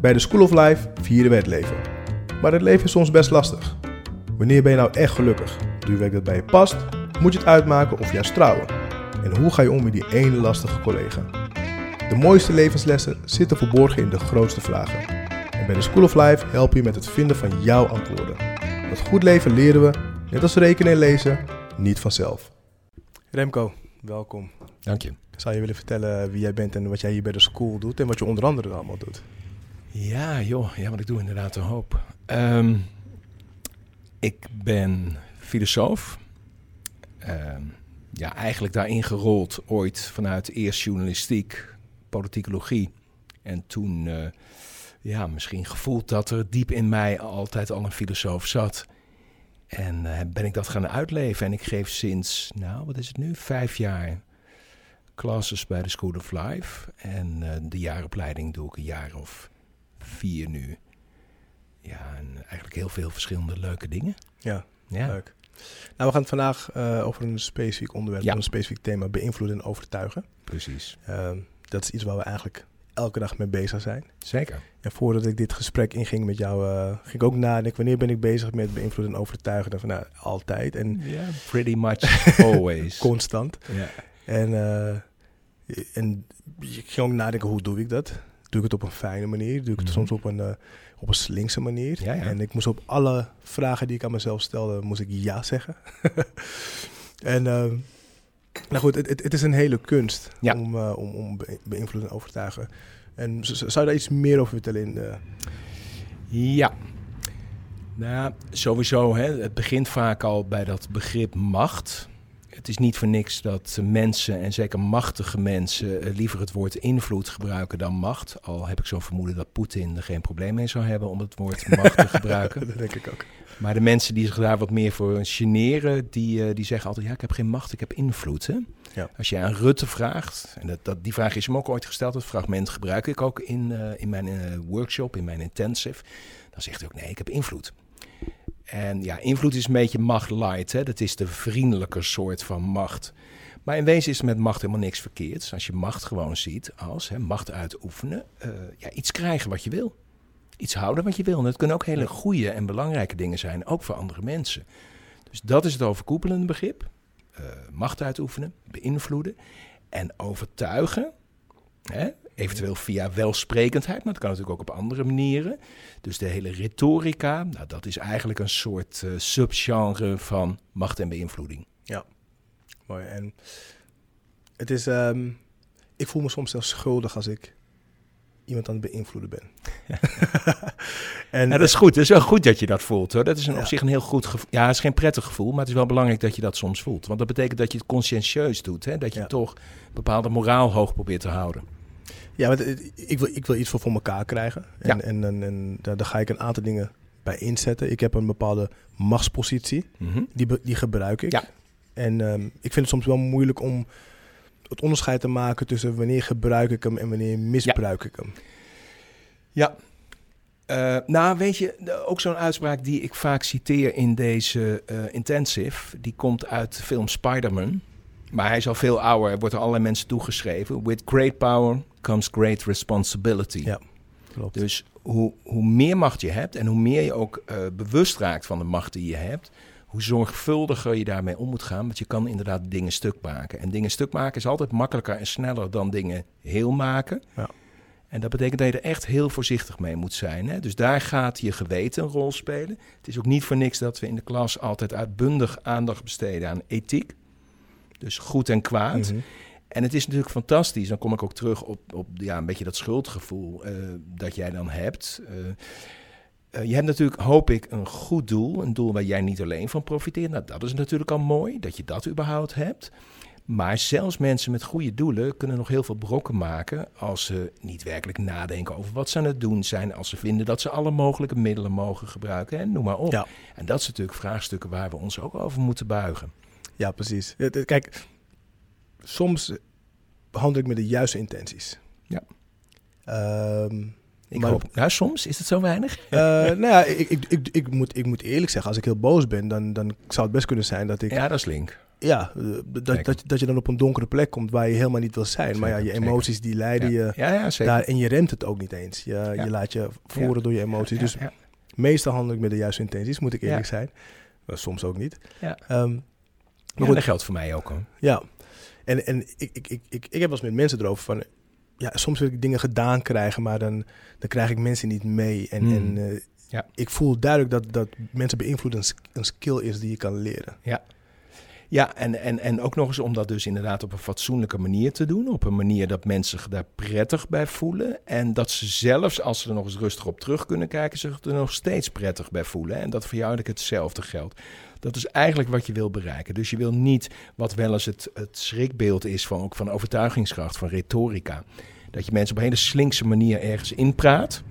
Bij de School of Life vieren we het leven. Maar het leven is soms best lastig. Wanneer ben je nou echt gelukkig? Doe je werk dat bij je past? Moet je het uitmaken of juist trouwen? En hoe ga je om met die ene lastige collega? De mooiste levenslessen zitten verborgen in de grootste vragen. En bij de School of Life helpen je met het vinden van jouw antwoorden. Want goed leven leren we, net als rekenen en lezen, niet vanzelf. Remco, welkom. Dank je. Zou je willen vertellen wie jij bent en wat jij hier bij de school doet en wat je onder andere allemaal doet? Ja, joh. Ja, wat ik doe inderdaad een hoop. Ehm, ik ben filosoof. Ehm, ja, eigenlijk daarin gerold ooit vanuit eerst journalistiek, politicologie. En toen, eh, ja, misschien gevoeld dat er diep in mij altijd al een filosoof zat. En uh, ben ik dat gaan uitleven. En ik geef sinds, nou, wat is het nu? Vijf jaar classes bij de School of Life. En uh, de jaaropleiding doe ik een jaar of vier nu. Ja, en eigenlijk heel veel verschillende leuke dingen. Ja, ja. leuk. Nou, we gaan het vandaag uh, over een specifiek onderwerp, ja. een specifiek thema, beïnvloeden en overtuigen. Precies. Uh, dat is iets waar we eigenlijk elke dag mee bezig zijn. Zeker. En voordat ik dit gesprek inging met jou, uh, ging ik ook nadenken, wanneer ben ik bezig met beïnvloeden en overtuigen? Dan van, nou, altijd. En yeah, pretty much always. Constant. Ja. En, en ik ging ook nadenken, hoe doe ik dat? Doe ik het op een fijne manier? Doe ik het mm -hmm. soms op een, uh, op een slinkse manier? Ja, ja. En ik moest op alle vragen die ik aan mezelf stelde, moest ik ja zeggen. en uh, nou goed, het, het, het, is een hele kunst ja. om, uh, om, om be beïnvloeden en overtuigen. En zou je daar iets meer over vertellen? In de... Ja. Nou, sowieso, hè, het begint vaak al bij dat begrip macht. Het is niet voor niks dat mensen, en zeker machtige mensen, liever het woord invloed gebruiken dan macht. Al heb ik zo'n vermoeden dat Poetin er geen probleem mee zou hebben om het woord macht te gebruiken. dat denk ik ook. Maar de mensen die zich daar wat meer voor generen, die, die zeggen altijd, ja, ik heb geen macht, ik heb invloed. Hè? Ja. Als je aan Rutte vraagt, en dat, dat, die vraag is hem ook ooit gesteld, dat fragment gebruik ik ook in, uh, in mijn uh, workshop, in mijn intensive. Dan zegt hij ook, nee, ik heb invloed. En ja, invloed is een beetje macht light. Hè? Dat is de vriendelijke soort van macht. Maar in wezen is er met macht helemaal niks verkeerds. Als je macht gewoon ziet als hè, macht uitoefenen. Uh, ja, iets krijgen wat je wil. Iets houden wat je wil. En dat kunnen ook hele goede en belangrijke dingen zijn. Ook voor andere mensen. Dus dat is het overkoepelende begrip. Uh, macht uitoefenen, beïnvloeden. En overtuigen. Hè? Eventueel via welsprekendheid, maar dat kan natuurlijk ook op andere manieren. Dus de hele retorica, nou, dat is eigenlijk een soort uh, subgenre van macht en beïnvloeding. Ja, mooi. En het is, um, ik voel me soms zelfs schuldig als ik iemand aan het beïnvloeden ben. en, ja, dat is goed. Het is wel goed dat je dat voelt. Hoor. Dat is een, ja. op zich een heel goed gevoel. Ja, het is geen prettig gevoel, maar het is wel belangrijk dat je dat soms voelt. Want dat betekent dat je het conscientieus doet. Hè? Dat je toch bepaalde moraal hoog probeert te houden. Ja, want ik wil, ik wil iets voor, voor elkaar krijgen. En, ja. en, en, en daar, daar ga ik een aantal dingen bij inzetten. Ik heb een bepaalde machtspositie. Mm -hmm. die, die gebruik ik. Ja. En um, ik vind het soms wel moeilijk om het onderscheid te maken tussen wanneer gebruik ik hem en wanneer misbruik ja. ik hem. Ja. Uh, nou, weet je, ook zo'n uitspraak die ik vaak citeer in deze uh, intensive, die komt uit de film Spider-Man. Maar hij is al veel ouder, wordt er allerlei mensen toegeschreven. With great power comes great responsibility. Ja, klopt. Dus hoe, hoe meer macht je hebt en hoe meer je ook uh, bewust raakt van de macht die je hebt, hoe zorgvuldiger je daarmee om moet gaan. Want je kan inderdaad dingen stuk maken. En dingen stuk maken is altijd makkelijker en sneller dan dingen heel maken. Ja. En dat betekent dat je er echt heel voorzichtig mee moet zijn. Hè? Dus daar gaat je geweten een rol spelen. Het is ook niet voor niks dat we in de klas altijd uitbundig aandacht besteden aan ethiek. Dus goed en kwaad. Mhm. En het is natuurlijk fantastisch. Dan kom ik ook terug op, op ja, een beetje dat schuldgevoel uh, dat jij dan hebt. Uh, uh, je hebt natuurlijk, hoop ik, een goed doel. Een doel waar jij niet alleen van profiteert. Nou, dat is natuurlijk al mooi, dat je dat überhaupt hebt. Maar zelfs mensen met goede doelen kunnen nog heel veel brokken maken als ze niet werkelijk nadenken over wat ze aan het doen zijn. Als ze vinden dat ze alle mogelijke middelen mogen gebruiken en noem maar op. Ja. En dat zijn natuurlijk vraagstukken waar we ons ook over moeten buigen. Ja, precies. Kijk, soms handel ik met de juiste intenties. Ja. Um, ik maar, hoop, nou, soms is het zo weinig. Uh, nou ja, ik, ik, ik, ik, moet, ik moet eerlijk zeggen, als ik heel boos ben, dan, dan zou het best kunnen zijn dat ik... Ja, dat is link. ja, eh, dat, dat, dat je dan op een donkere plek komt waar je helemaal niet wil zijn. maar ja, je zeker. emoties die leiden je Ja, ja, zeker. daar en je remt het ook niet eens. Je, Ja. je laat je voeren door je emoties. Dus meestal handel ik met de juiste intenties, moet ik eerlijk zijn. Maar soms ook niet. Ja. Ehm, Ja, maar goed, dat geldt voor mij ook hoor. ja. En, en ik, ik, ik, ik, ik heb wel eens met mensen erover van... Ja, soms wil ik dingen gedaan krijgen, maar dan, dan krijg ik mensen niet mee. En, Hmm. en eh, Ja. ik voel duidelijk dat, dat mensen beïnvloeden een, sk- een skill is die je kan leren. Ja, en, en, en ook nog eens om dat dus inderdaad op een fatsoenlijke manier te doen. Op een manier dat mensen zich daar prettig bij voelen. En dat ze zelfs, als ze er nog eens rustig op terug kunnen kijken, zich er nog steeds prettig bij voelen. En dat voor jou eigenlijk hetzelfde geldt. Dat is eigenlijk wat je wil bereiken. Dus je wil niet, wat wel eens het, het schrikbeeld is van, ook van overtuigingskracht, van retorica. Dat je mensen op een hele slinkse manier ergens inpraat.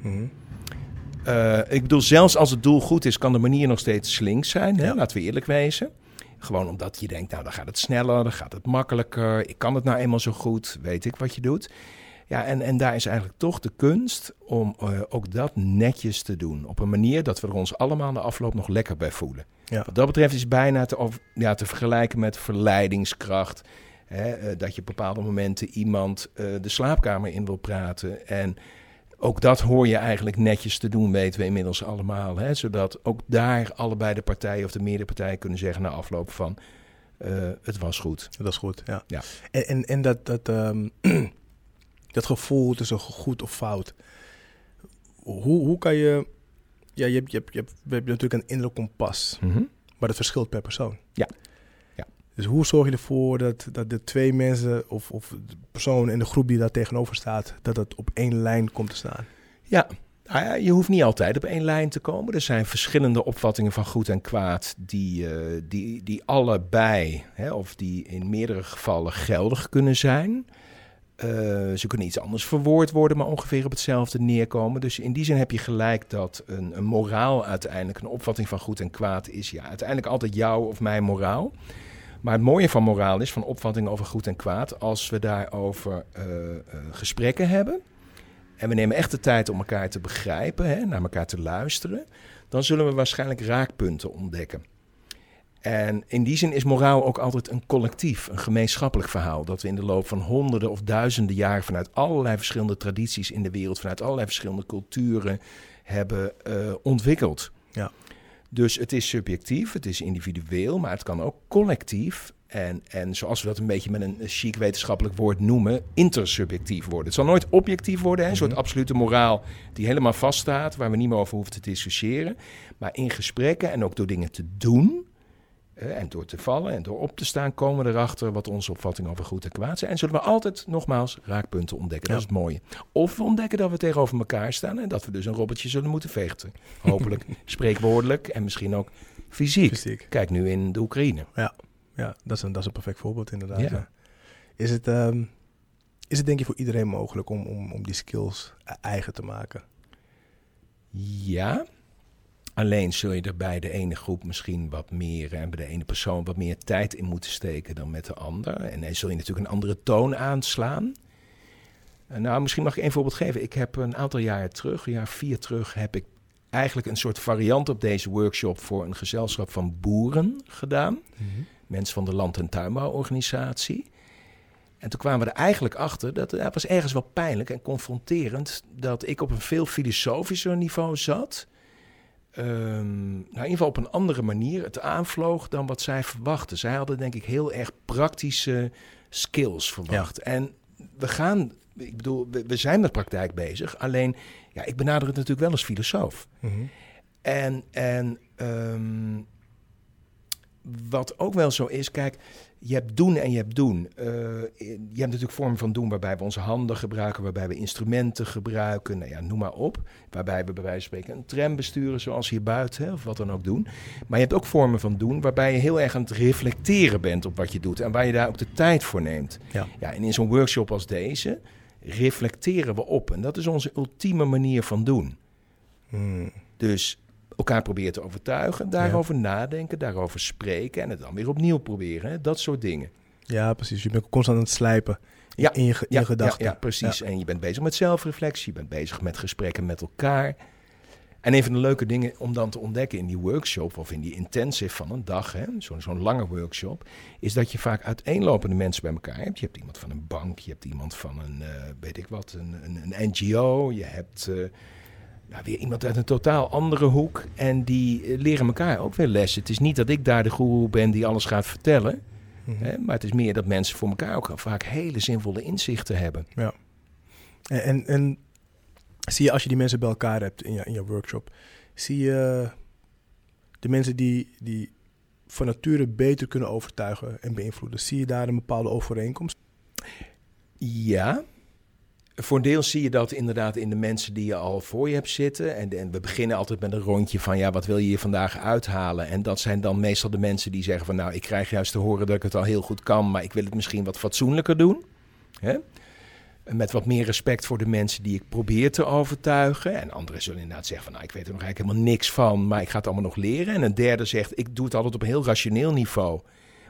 Eh, ik bedoel, zelfs als het doel goed is, kan de manier nog steeds slink zijn. Hè? Laten we eerlijk wezen. Gewoon omdat je denkt, nou dan gaat het sneller, dan gaat het makkelijker. Ik kan het nou eenmaal zo goed, weet ik wat je doet. Ja, en, en daar is eigenlijk toch de kunst om eh, ook dat netjes te doen. Op een manier dat we er ons allemaal de afloop nog lekker bij voelen. Ja. Wat dat betreft is het bijna te, ja, te vergelijken met verleidingskracht. Hè, eh, dat je op bepaalde momenten iemand eh, de slaapkamer in wil praten. En ook dat hoor je eigenlijk netjes te doen, weten we inmiddels allemaal. Hè? Zodat ook daar allebei de partijen of de meerdere partijen kunnen zeggen na afloop van... het was goed. Dat is goed, ja. Ja. En, en, en dat, dat, ehm, dat gevoel tussen goed of fout. Hoe, hoe kan je... Ja, je hebt, je, hebt, je, hebt, we hebben natuurlijk een innerlijk kompas, maar dat verschilt per persoon. Ja. Ja. Dus hoe zorg je ervoor dat, dat de twee mensen of, of de persoon in de groep die daar tegenover staat, dat het op één lijn komt te staan? Ja, ja, je hoeft niet altijd op één lijn te komen. Er zijn verschillende opvattingen van goed en kwaad die, eh, die, die allebei, hè, of die in meerdere gevallen geldig kunnen zijn. Eh, ze kunnen iets anders verwoord worden, maar ongeveer op hetzelfde neerkomen. Dus in die zin heb je gelijk dat een, een moraal uiteindelijk, een opvatting van goed en kwaad is ja, uiteindelijk altijd jouw of mijn moraal. Maar het mooie van moraal is, van opvattingen over goed en kwaad, als we daarover eh, gesprekken hebben. En we nemen echt de tijd om elkaar te begrijpen, hè, naar elkaar te luisteren. Dan zullen we waarschijnlijk raakpunten ontdekken. En in die zin is moraal ook altijd een collectief, een gemeenschappelijk verhaal. Dat we in de loop van honderden of duizenden jaren vanuit allerlei verschillende tradities in de wereld, vanuit allerlei verschillende culturen hebben eh, ontwikkeld. Ja. Dus het is subjectief, het is individueel, maar het kan ook collectief. En, en zoals we dat een beetje met een chic wetenschappelijk woord noemen, intersubjectief worden. Het zal nooit objectief worden, hè, een soort Mhm. absolute moraal die helemaal vaststaat, waar we niet meer over hoeven te discussiëren. Maar in gesprekken en ook door dingen te doen, en door te vallen en door op te staan, komen we erachter wat onze opvattingen over goed en kwaad zijn. En zullen we altijd nogmaals raakpunten ontdekken. Dat Ja. is het mooie. Of we ontdekken dat we tegenover elkaar staan en dat we dus een robotje zullen moeten vechten. Hopelijk spreekwoordelijk en misschien ook fysiek. Fysiek. Kijk nu in de Oekraïne. Ja, dat is een, dat is een perfect voorbeeld inderdaad. Ja. ja. Is, het, ehm, is het denk je voor iedereen mogelijk om, om, om die skills eigen te maken? Ja. Alleen zul je er bij de ene groep misschien wat meer en bij de ene persoon wat meer tijd in moeten steken dan met de ander. En dan zul je natuurlijk een andere toon aanslaan. Eh, Nou, misschien mag ik één voorbeeld geven. Ik heb een aantal jaren terug, een jaar vier terug, heb ik eigenlijk een soort variant op deze workshop voor een gezelschap van boeren gedaan. Mensen van de Land- en Tuinbouworganisatie. En toen kwamen we er eigenlijk achter dat het was ergens wel pijnlijk en confronterend dat ik op een veel filosofischer niveau zat. Ehm, nou, in ieder geval op een andere manier het aanvloog dan wat zij verwachten. Zij hadden denk ik heel erg praktische skills verwacht. En we gaan, ik bedoel, we, we zijn met praktijk bezig. Alleen, ja, ik benader het natuurlijk wel als filosoof. Mhm. En, en ehm, wat ook wel zo is, kijk, je hebt doen en je hebt doen. Eh, je hebt natuurlijk vormen van doen waarbij we onze handen gebruiken, waarbij we instrumenten gebruiken, nou ja, noem maar op. Waarbij we bij wijze van spreken een tram besturen, zoals hier buiten, of wat dan ook doen. Maar je hebt ook vormen van doen waarbij je heel erg aan het reflecteren bent op wat je doet en waar je daar ook de tijd voor neemt. Ja. Ja, en in zo'n workshop als deze reflecteren we op. En dat is onze ultieme manier van doen. Hmm. Dus elkaar proberen te overtuigen, daarover nadenken, daarover spreken en het dan weer opnieuw proberen. Hè? Dat soort dingen. Ja, precies. Je bent constant aan het slijpen Ja, in je, ge- in Ja, je gedachten. ja, ja, precies. En je bent bezig met zelfreflectie, je bent bezig met gesprekken met elkaar. En een van de leuke dingen om dan te ontdekken in die workshop of in die intensive van een dag, zo'n lange workshop, is dat je vaak uiteenlopende mensen bij elkaar hebt. Je hebt iemand van een bank, je hebt iemand van een, eh, weet ik wat, een, een, een NGO, je hebt uh, nou, weer iemand uit een totaal andere hoek. En die eh, leren elkaar ook weer lessen. Het is niet dat ik daar de guru ben die alles gaat vertellen, Mhm. hè, maar het is meer dat mensen voor elkaar ook vaak hele zinvolle inzichten hebben. Ja. En, en, en zie je als je die mensen bij elkaar hebt in je, in je workshop, zie je de mensen die, die van nature beter kunnen overtuigen en beïnvloeden, zie je daar een bepaalde overeenkomst? Ja. Voor een deel zie je dat inderdaad in de mensen die je al voor je hebt zitten. En, en, we beginnen altijd met een rondje van, ja, wat wil je hier vandaag uithalen? En dat zijn dan meestal de mensen die zeggen van, nou, ik krijg juist te horen dat ik het al heel goed kan, maar ik wil het misschien wat fatsoenlijker doen. Hè? Met wat meer respect voor de mensen die ik probeer te overtuigen. En anderen zullen inderdaad zeggen van, nou, ik weet er nog eigenlijk helemaal niks van, maar ik ga het allemaal nog leren. En een derde zegt, ik doe het altijd op een heel rationeel niveau.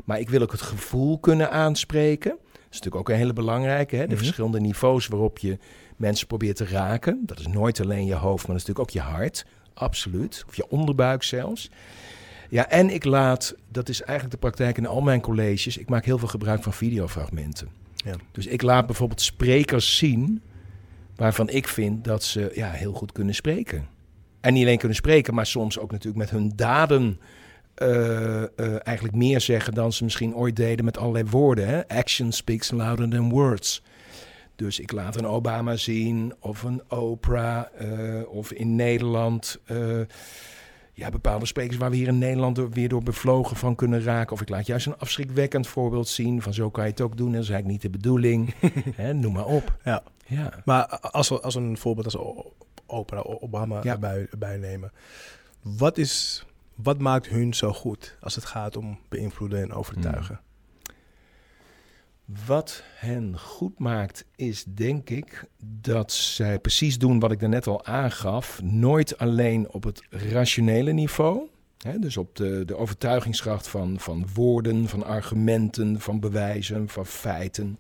Maar ik wil ook het gevoel kunnen aanspreken. Dat is natuurlijk ook een hele belangrijke. Hè? De Mhm. verschillende niveaus waarop je mensen probeert te raken. Dat is nooit alleen je hoofd, maar dat is natuurlijk ook je hart. Absoluut. Of je onderbuik zelfs. Ja, en ik laat, dat is eigenlijk de praktijk in al mijn colleges. Ik maak heel veel gebruik van videofragmenten. Ja. Dus ik laat bijvoorbeeld sprekers zien waarvan ik vind dat ze ja, heel goed kunnen spreken. En niet alleen kunnen spreken, maar soms ook natuurlijk met hun daden eigenlijk meer zeggen dan ze misschien ooit deden met allerlei woorden. Hè? Action speaks louder than words. Dus ik laat een Obama zien of een Oprah eh, of in Nederland. eh, ja, bepaalde sprekers waar we hier in Nederland door- weer door bevlogen van kunnen raken. Of ik laat juist een afschrikwekkend voorbeeld zien van zo kan je het ook doen. En dat is eigenlijk niet de bedoeling. Hè, noem maar op. Ja. Ja. Maar als we als een voorbeeld als Oprah, Obama Ja. erbij, erbij nemen, wat, is, wat maakt hun zo goed als het gaat om beïnvloeden en overtuigen? Wat hen goed maakt is denk ik dat zij precies doen wat ik daarnet al aangaf. Nooit alleen op het rationele niveau. Dus op de, de overtuigingskracht van, van woorden, van argumenten, van bewijzen, van feiten.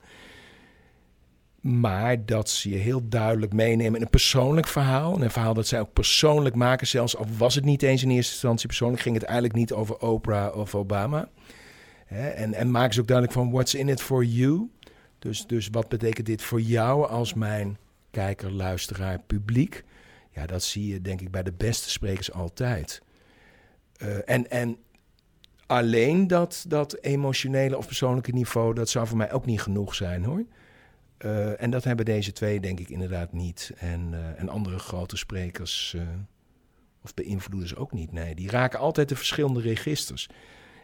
Maar dat ze je heel duidelijk meenemen in een persoonlijk verhaal. En een verhaal dat zij ook persoonlijk maken. Zelfs al was het niet eens in eerste instantie persoonlijk. Ging het eigenlijk niet over Oprah of Obama. En, en maken ze ook duidelijk van what's in it for you. Dus, dus wat betekent dit voor jou als mijn kijker, luisteraar, publiek? Ja, dat zie je denk ik bij de beste sprekers altijd. Eh, en, en alleen dat, dat emotionele of persoonlijke niveau, dat zou voor mij ook niet genoeg zijn hoor. Eh, en dat hebben deze twee denk ik inderdaad niet. En, eh, en andere grote sprekers eh, of beïnvloeders ook niet. Nee, die raken altijd de verschillende registers.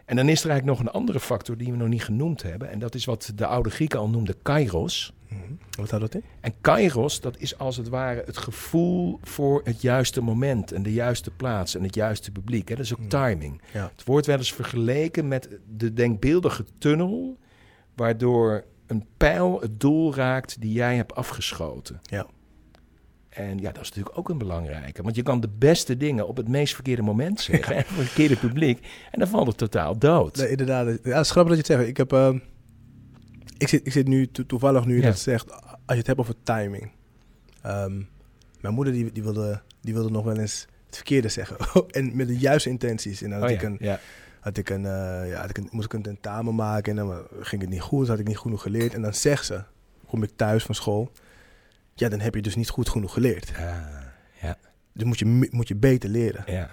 En dan is er eigenlijk nog een andere factor die we nog niet genoemd hebben. En dat is wat de oude Grieken al noemden kairos. Mhm. Wat houdt dat in? En kairos, dat is als het ware het gevoel voor het juiste moment en de juiste plaats en het juiste publiek. Hè? Dat is ook Hmm. timing. Ja. Het wordt wel eens vergeleken met de denkbeeldige tunnel, waardoor een pijl het doel raakt die jij hebt afgeschoten. Ja. En ja, dat is natuurlijk ook een belangrijke. Want je kan de beste dingen op het meest verkeerde moment zeggen. En voor het verkeerde publiek. En dan valt het totaal dood. Nee, inderdaad. Ja, het is grappig dat je het zegt. Ik, heb, ehm, ik, zit, ik zit nu to- toevallig nu Ja. dat zegt, als je het hebt over timing. Ehm, mijn moeder die, die, wilde, die wilde nog wel eens het verkeerde zeggen. en met de juiste intenties. En dan Oh ik ja, een, ja. Had ik een, eh, ja, had ik een, moest ik een tentamen maken en dan ging het niet goed, had ik niet genoeg geleerd. En dan zegt ze, kom ik thuis van school, ja, dan heb je dus niet goed genoeg geleerd. ja, Dus moet je, moet je beter leren. ja.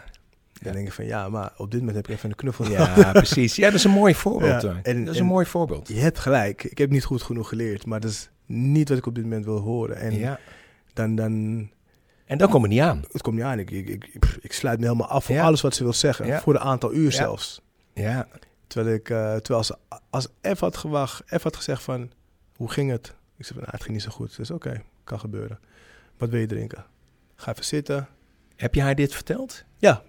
Dan denk ik van, ja, maar op dit moment heb ik even een knuffel Ja, precies. Ja, dat is een mooi voorbeeld. Ja, hoor. en- dat is en- een mooi voorbeeld. Je hebt gelijk, ik heb niet goed genoeg geleerd, maar dat is niet wat ik op dit moment wil horen. En ja. dan, dan, En dan komt het niet aan. het komt niet aan, ik, ik, ik, sluit me helemaal af voor Ja. alles wat ze wil zeggen, Ja. voor een aantal uur Ja. zelfs. Ja, Terwijl ik, eh, terwijl ze, als F had gewacht, F had gezegd van, hoe ging het? Ik zei van, nou, het ging niet zo goed. Dus oké, kan gebeuren. Wat wil je drinken? Ga even zitten. heb je haar dit verteld? Ja.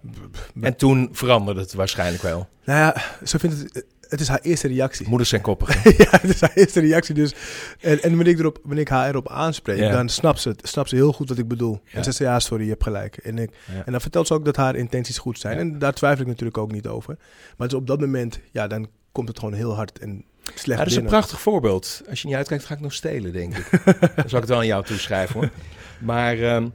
En toen veranderde het waarschijnlijk wel. Nou ja, ze vindt het, het is haar eerste reactie. Moeders zijn koppig. ja, het is haar eerste reactie. Dus, en, en wanneer, ik erop, wanneer ik haar erop aanspreek, dan snapt ze, het, snapt ze heel goed wat ik bedoel. En ze zegt, ja, sorry, je hebt gelijk. En, ik, en dan vertelt ze ook dat haar intenties goed zijn. En daar twijfel ik natuurlijk ook niet over. Maar dus op dat moment, ja, dan komt het gewoon heel hard en slecht Ja, dat is een prachtig voorbeeld. Als je niet uitkijkt, ga ik nog stelen, denk ik. Dan zal ik het wel aan jou toeschrijven, hoor. Maar ehm,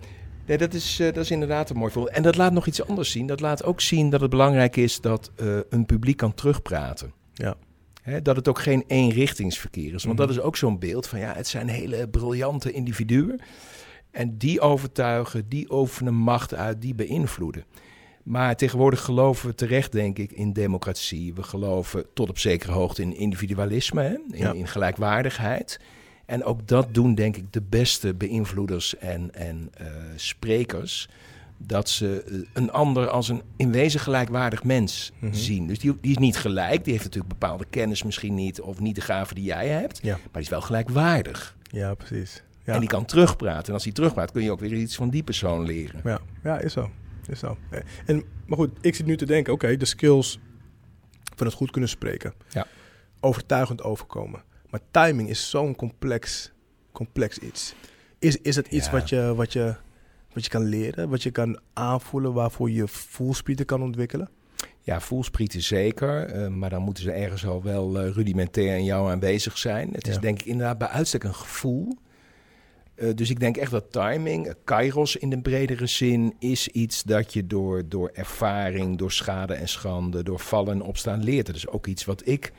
Nee, dat is, eh, dat is inderdaad een mooi voorbeeld. En dat laat nog iets anders zien. Dat laat ook zien dat het belangrijk is dat eh, een publiek kan terugpraten. Ja. Dat het ook geen eenrichtingsverkeer is. Want Mhm. dat is ook zo'n beeld van ja, het zijn hele briljante individuen. En die overtuigen, die oefenen macht uit, die beïnvloeden. Maar tegenwoordig geloven we terecht, denk ik, in democratie. We geloven tot op zekere hoogte in individualisme, hè? In, Ja. in gelijkwaardigheid. En ook dat doen, denk ik, de beste beïnvloeders en, en eh, sprekers. Dat ze eh, een ander als een in wezen gelijkwaardig mens Mhm. zien. Dus die, die is niet gelijk. Die heeft natuurlijk bepaalde kennis misschien niet. Of niet de gaven die jij hebt. Ja. Maar die is wel gelijkwaardig. Ja, precies. Ja. En die kan terugpraten. En als hij terugpraat, kun je ook weer iets van die persoon leren. Ja, ja is zo. Is zo. Eh, En, maar goed, ik zit nu te denken, oké, de skills van het goed kunnen spreken. Ja. Overtuigend overkomen. Maar timing is zo'n complex, complex iets. Is, is het iets Ja. wat, je, wat, je, wat je kan leren, wat je kan aanvoelen, waarvoor je voelspieren kan ontwikkelen? Ja, voelsprieten zeker. eh, maar dan moeten ze ergens al wel eh, rudimentair in jou aanwezig zijn. Het is denk ik inderdaad bij uitstek een gevoel. Eh, dus ik denk echt dat timing, kairos in de bredere zin, is iets dat je door, door ervaring, door schade en schande, door vallen en opstaan leert. Dat is ook iets wat ik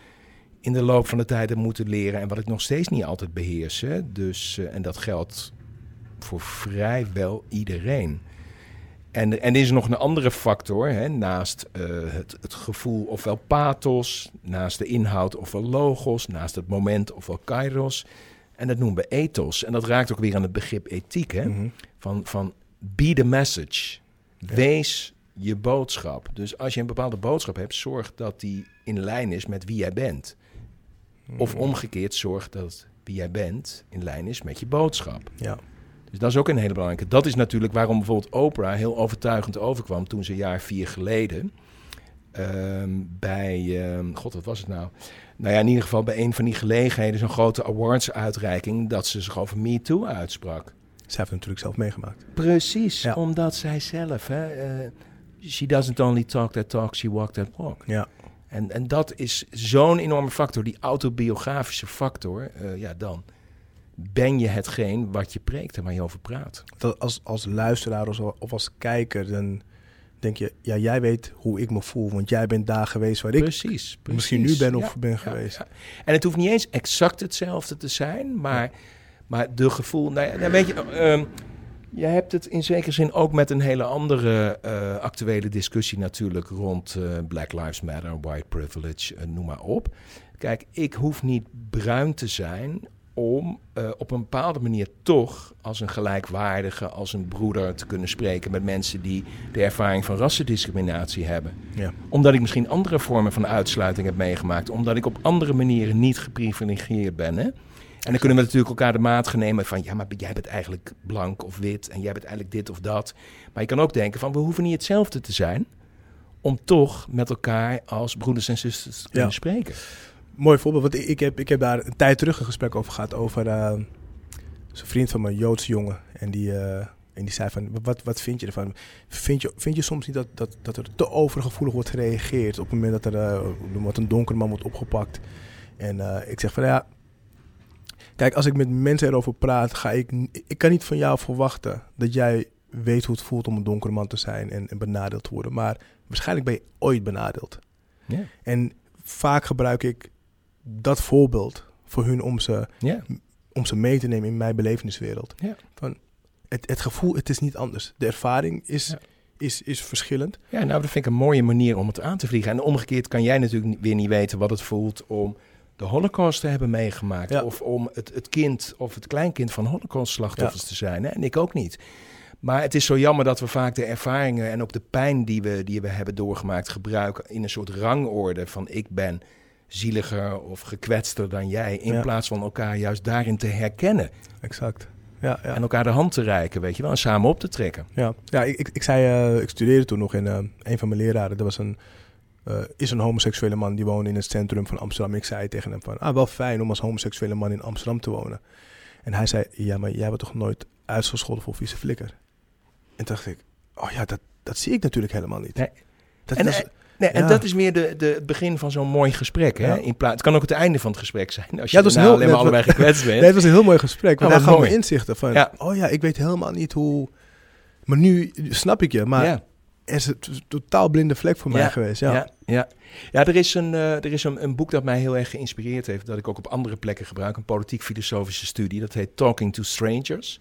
in de loop van de tijd heb moeten leren en wat ik nog steeds niet altijd beheers. Hè. Dus, en dat geldt voor vrijwel iedereen. En, en er is nog een andere factor, hè, naast eh, het, het gevoel ofwel pathos, naast de inhoud ofwel logos, naast het moment ofwel kairos. En dat noemen we ethos. En dat raakt ook weer aan het begrip ethiek, hè? Mhm. Van, van be the message. Wees je boodschap. Dus als je een bepaalde boodschap hebt, zorg dat die in lijn is met wie jij bent. Of Mhm. omgekeerd, zorg dat wie jij bent in lijn is met je boodschap. Ja. Dus dat is ook een hele belangrijke. Dat is natuurlijk waarom bijvoorbeeld Oprah heel overtuigend overkwam toen ze een jaar vier geleden ehm, bij, ehm, god wat was het nou? Nou ja, in ieder geval bij een van die gelegenheden, zo'n grote awards-uitreiking, dat ze zich over Me Too uitsprak. Zij heeft het natuurlijk zelf meegemaakt. Precies, Ja. omdat zij zelf, hè, eh, she doesn't only talk that talk, she walk that walk. Ja. En, en dat is zo'n enorme factor, die autobiografische factor. eh, ja, dan ben je hetgeen wat je preekt en waar je over praat. Dat als, als luisteraar of, als kijker, dan denk je, ja, jij weet hoe ik me voel, want jij bent daar geweest waar ik precies, misschien nu ben of Ja, ben ja, geweest. ja. En het hoeft niet eens exact hetzelfde te zijn, maar, maar de gevoel... Nou, ja, nou, weet je, ehm, je hebt het in zekere zin ook met een hele andere eh, actuele discussie natuurlijk rond eh, Black Lives Matter, white privilege, eh, noem maar op. Kijk, ik hoef niet bruin te zijn om eh, op een bepaalde manier toch als een gelijkwaardige, als een broeder te kunnen spreken met mensen die de ervaring van rassendiscriminatie hebben Ja. omdat ik misschien andere vormen van uitsluiting heb meegemaakt. Omdat ik op andere manieren niet geprivilegieerd ben. Hè? En dan kunnen we natuurlijk elkaar de maat nemen van... ja, maar jij bent eigenlijk blank of wit en jij bent eigenlijk dit of dat. Maar je kan ook denken van we hoeven niet hetzelfde te zijn... om toch met elkaar als broeders en zusters te kunnen Ja. spreken. Mooi voorbeeld, want ik, heb, ik heb daar een tijd terug een gesprek over gehad over eh, zo'n vriend van me, een Joodse jongen. En die, eh, en die zei van, wat, wat vind je ervan? Vind je, vind je soms niet dat, dat, dat er te overgevoelig wordt gereageerd op het moment dat er eh, wat een donkere man wordt opgepakt? En ik zeg van ja, kijk, als ik met mensen erover praat, ga ik, ik kan niet van jou verwachten dat jij weet hoe het voelt om een donkere man te zijn en, en benadeeld te worden. Maar waarschijnlijk ben je ooit benadeeld. En vaak gebruik ik dat voorbeeld voor hun om ze, om ze mee te nemen in mijn beleveniswereld. Van het, het gevoel, het is niet anders. De ervaring is, Ja. is, is verschillend. Ja, nou, dat vind ik een mooie manier om het aan te vliegen. En omgekeerd kan jij natuurlijk weer niet weten wat het voelt om de Holocaust te hebben meegemaakt. Ja. Of om het, het kind of het kleinkind van Holocaust-slachtoffers te zijn. Hè? En ik ook niet. Maar het is zo jammer dat we vaak de ervaringen en ook de pijn die we, die we hebben doorgemaakt gebruiken in een soort rangorde van ik ben zieliger of gekwetster dan jij. In Ja. plaats van elkaar juist daarin te herkennen. Exact. Ja, ja. En elkaar de hand te reiken, weet je wel. En samen op te trekken. Ja, ja ik, ik, ik zei, eh, ik studeerde toen nog in eh, een van mijn leraren. Dat was een, eh, is een homoseksuele man die woonde in het centrum van Amsterdam. Ik zei tegen hem van, ah, wel fijn om als homoseksuele man in Amsterdam te wonen. En hij zei, ja, maar jij bent toch nooit uitgescholden voor vieze flikker? En toen dacht ik, oh ja, dat, dat zie ik natuurlijk helemaal niet. Nee. Dat, En, dat is- Nee, en Ja. dat is weer de, de, het begin van zo'n mooi gesprek. Hè? Ja. In plaats, het kan ook het einde van het gesprek zijn. Als je Ja, daarna heel- alleen maar allebei gekwetst bent. Nee, het was een heel mooi gesprek. Gaf me mooi. inzichten van... Ja. Oh ja, ik weet helemaal niet hoe Maar nu snap ik je, maar is een t- totaal blinde vlek voor mij geweest. Ja. Ja, ja. ja er is, een, eh, er is een, een boek dat mij heel erg geïnspireerd heeft, dat ik ook op andere plekken gebruik. Een politiek-filosofische studie, dat heet Talking to Strangers.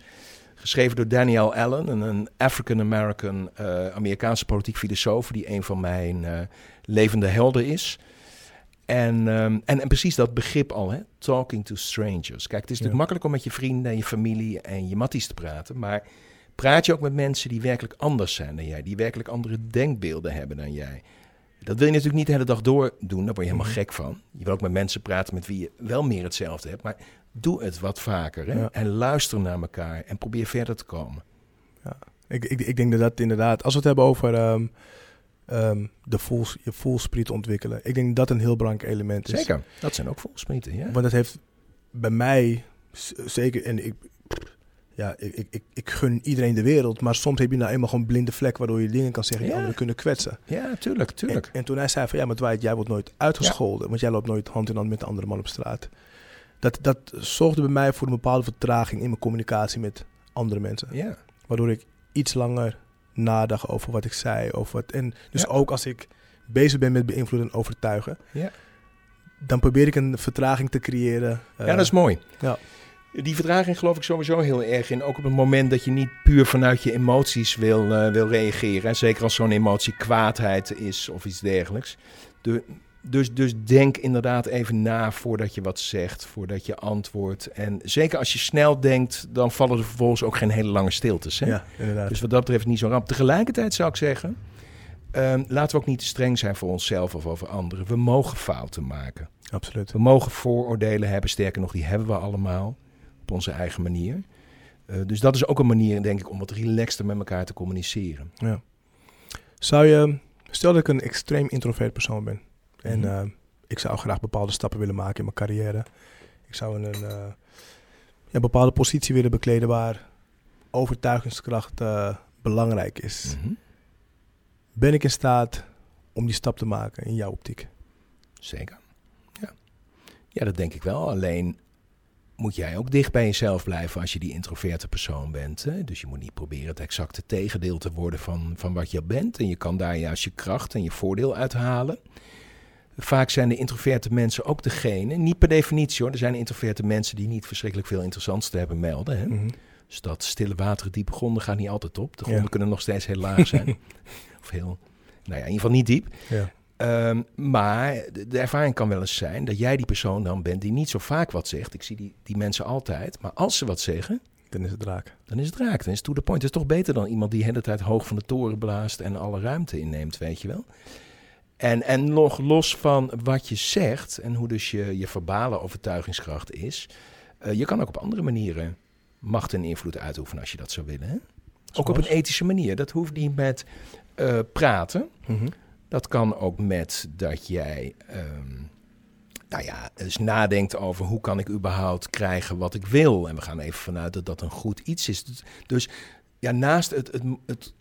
Geschreven door Danielle Allen, een, een African-American eh, Amerikaanse politiek filosoof, die een van mijn eh, levende helden is. En, ehm, en, en precies dat begrip al, hè? talking to strangers. Kijk, het is natuurlijk makkelijk om met je vrienden en je familie en je matties te praten, maar praat je ook met mensen die werkelijk anders zijn dan jij, die werkelijk andere denkbeelden hebben dan jij. Dat wil je natuurlijk niet de hele dag door doen, daar word je helemaal Mhm. gek van. Je wil ook met mensen praten met wie je wel meer hetzelfde hebt, maar doe het wat vaker hè? Ja. en luister naar elkaar en probeer verder te komen. Ik, ik, ik denk dat dat inderdaad, als we het hebben over ehm, ehm, de voels, je voelspriet ontwikkelen, ik denk dat dat een heel belangrijk element is. Zeker, dat zijn ook volsprieten, ja. Want dat heeft bij mij zeker, en ik, ja, ik, ik, ik, ik gun iedereen de wereld, maar soms heb je nou eenmaal gewoon blinde vlek waardoor je dingen kan zeggen die Ja. anderen kunnen kwetsen. Ja, tuurlijk, tuurlijk. En, en toen hij zei van ja, maar Dwight, jij wordt nooit uitgescholden, want jij loopt nooit hand in hand met de andere man op straat. Dat, dat zorgde bij mij voor een bepaalde vertraging in mijn communicatie met andere mensen. Ja, Waardoor ik iets langer nadacht over wat ik zei. Over wat, en dus Ja. ook als ik bezig ben met beïnvloeden en overtuigen, ja. dan probeer ik een vertraging te creëren. ja, eh, dat is mooi. ja. Die vertraging geloof ik sowieso heel erg in. Ook op het moment dat je niet puur vanuit je emoties wil, eh, wil reageren. Zeker als zo'n emotie kwaadheid is of iets dergelijks. De- dus, dus denk inderdaad even na voordat je wat zegt, voordat je antwoordt. En zeker als je snel denkt, dan vallen er vervolgens ook geen hele lange stiltes. Hè? Ja, inderdaad. Dus wat dat betreft niet zo ramp. Tegelijkertijd zou ik zeggen, ehm, laten we ook niet te streng zijn voor onszelf of over anderen. We mogen fouten maken. Absoluut. We mogen vooroordelen hebben, sterker nog, die hebben we allemaal op onze eigen manier. Eh, dus dat is ook een manier, denk ik, om wat relaxter met elkaar te communiceren. Ja. Zou je, stel dat ik een extreem introvert persoon ben en Mhm. eh, ik zou graag bepaalde stappen willen maken in mijn carrière. Ik zou in een eh, ja, bepaalde positie willen bekleden waar overtuigingskracht belangrijk is. Mhm. Ben ik in staat om die stap te maken in jouw optiek? Zeker. Ja. ja, dat denk ik wel. Alleen moet jij ook dicht bij jezelf blijven als je die introverte persoon bent. Hè? Dus je moet niet proberen het exacte tegendeel te worden van, van wat je bent. En je kan daar juist je kracht en je voordeel uithalen. Vaak zijn de introverte mensen ook degene, niet per definitie hoor, er zijn introverte mensen die niet verschrikkelijk veel interessants te hebben melden. Hè? Mhm. Dus dat stille water, diepe gronden gaat niet altijd op. De gronden Ja. kunnen nog steeds heel laag zijn. of heel, nou ja, in ieder geval niet diep. Ja. Ehm, maar de, de ervaring kan wel eens zijn dat jij die persoon dan bent die niet zo vaak wat zegt. Ik zie die, die mensen altijd. Maar als ze wat zeggen, Dan is het raak. dan is het raak. Dan is het to the point. Het is toch beter dan iemand die de hele tijd hoog van de toren blaast en alle ruimte inneemt, weet je wel. En, en nog los van wat je zegt en hoe dus je, je verbale overtuigingskracht is. eh, je kan ook op andere manieren macht en invloed uitoefenen als je dat zou willen. Hè? Ook op een ethische manier. Dat hoeft niet met eh, praten. Mhm. Dat kan ook met dat jij, ehm, nou ja, eens nadenkt over hoe kan ik überhaupt krijgen wat ik wil. En we gaan even vanuit dat dat een goed iets is. Dus- Dus ja, naast het, het, het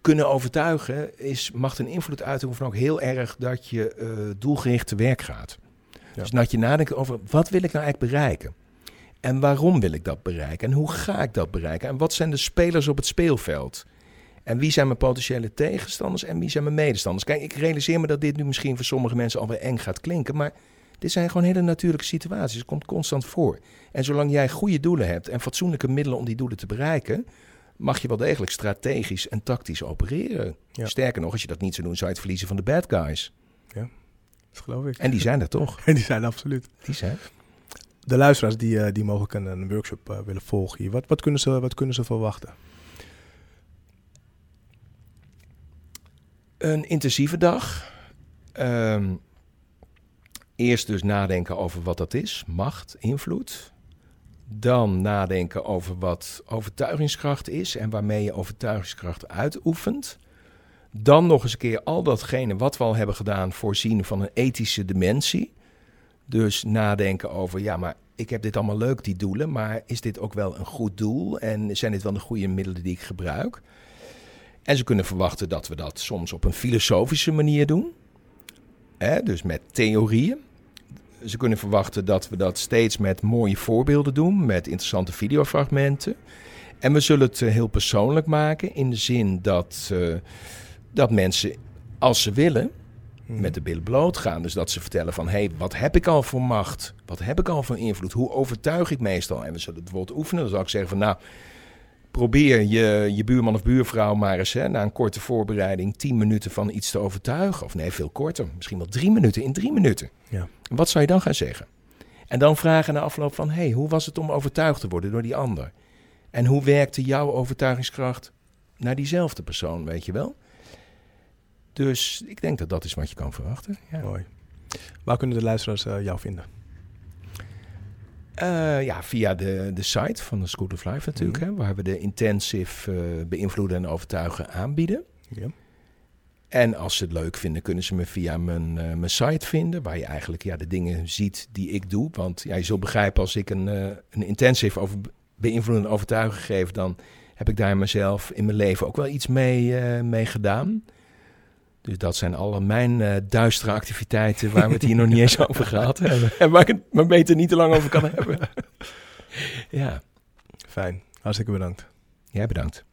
kunnen overtuigen, is macht en invloed uitoefenen ook heel erg dat je eh, doelgericht te werk gaat. Ja. Dus dat je nadenkt over wat wil ik nou eigenlijk bereiken? En waarom wil ik dat bereiken? En hoe ga ik dat bereiken? En wat zijn de spelers op het speelveld? En wie zijn mijn potentiële tegenstanders en wie zijn mijn medestanders? Kijk, ik realiseer me dat dit nu misschien voor sommige mensen alweer eng gaat klinken. Maar dit zijn gewoon hele natuurlijke situaties. Het komt constant voor. En zolang jij goede doelen hebt en fatsoenlijke middelen om die doelen te bereiken, mag je wel degelijk strategisch en tactisch opereren. Ja. Sterker nog, als je dat niet zou doen, zou je het verliezen van de bad guys. Dat geloof ik. En die zijn er toch? En die zijn absoluut. Die zijn. De luisteraars die, eh, die mogelijk een, een workshop eh, willen volgen hier, wat, wat, kunnen ze, wat kunnen ze verwachten? Een intensieve dag. Ehm, eerst dus nadenken over wat dat is, macht, invloed. Dan nadenken over wat overtuigingskracht is en waarmee je overtuigingskracht uitoefent. Dan nog eens een keer al datgene wat we al hebben gedaan voorzien van een ethische dimensie. Dus nadenken over, ja, maar ik heb dit allemaal leuk, die doelen, maar is dit ook wel een goed doel? En zijn dit wel de goede middelen die ik gebruik? En ze kunnen verwachten dat we dat soms op een filosofische manier doen. Hè, dus met theorieën. Ze kunnen verwachten dat we dat steeds met mooie voorbeelden doen, met interessante videofragmenten. En we zullen het eh, heel persoonlijk maken in de zin dat, eh, dat mensen, als ze willen, Mhm. met de billen bloot gaan. Dus dat ze vertellen van, hé, hey, wat heb ik al voor macht? Wat heb ik al voor invloed? Hoe overtuig ik meestal? En we zullen het woord oefenen. Dan zal ik zeggen van, nou, probeer je, je buurman of buurvrouw maar eens hè, na een korte voorbereiding tien minuten van iets te overtuigen. Of nee, veel korter. Misschien wel drie minuten in drie minuten. Ja. Wat zou je dan gaan zeggen? En dan vragen na afloop van, hé, hey, hoe was het om overtuigd te worden door die ander? En hoe werkte jouw overtuigingskracht naar diezelfde persoon, weet je wel? Dus ik denk dat dat is wat je kan verwachten. Ja. Mooi. Waar kunnen de luisteraars eh, jou vinden? Eh, ja, via de, de site van de School of Life natuurlijk, Mhm. hè, waar we de intensive eh, beïnvloeden en overtuigen aanbieden. Ja. En als ze het leuk vinden, kunnen ze me via mijn, eh, mijn site vinden, waar je eigenlijk ja, de dingen ziet die ik doe. Want ja, je zult begrijpen, als ik een, een intensive over beïnvloeden en overtuigen geef, dan heb ik daar mezelf in mijn leven ook wel iets mee, mee gedaan. Dus dat zijn alle mijn eh, duistere activiteiten waar we het hier nog niet eens over gehad hebben. En waar ik het maar beter niet te lang over kan hebben. Ja, Fijn. Hartstikke bedankt. jij bedankt.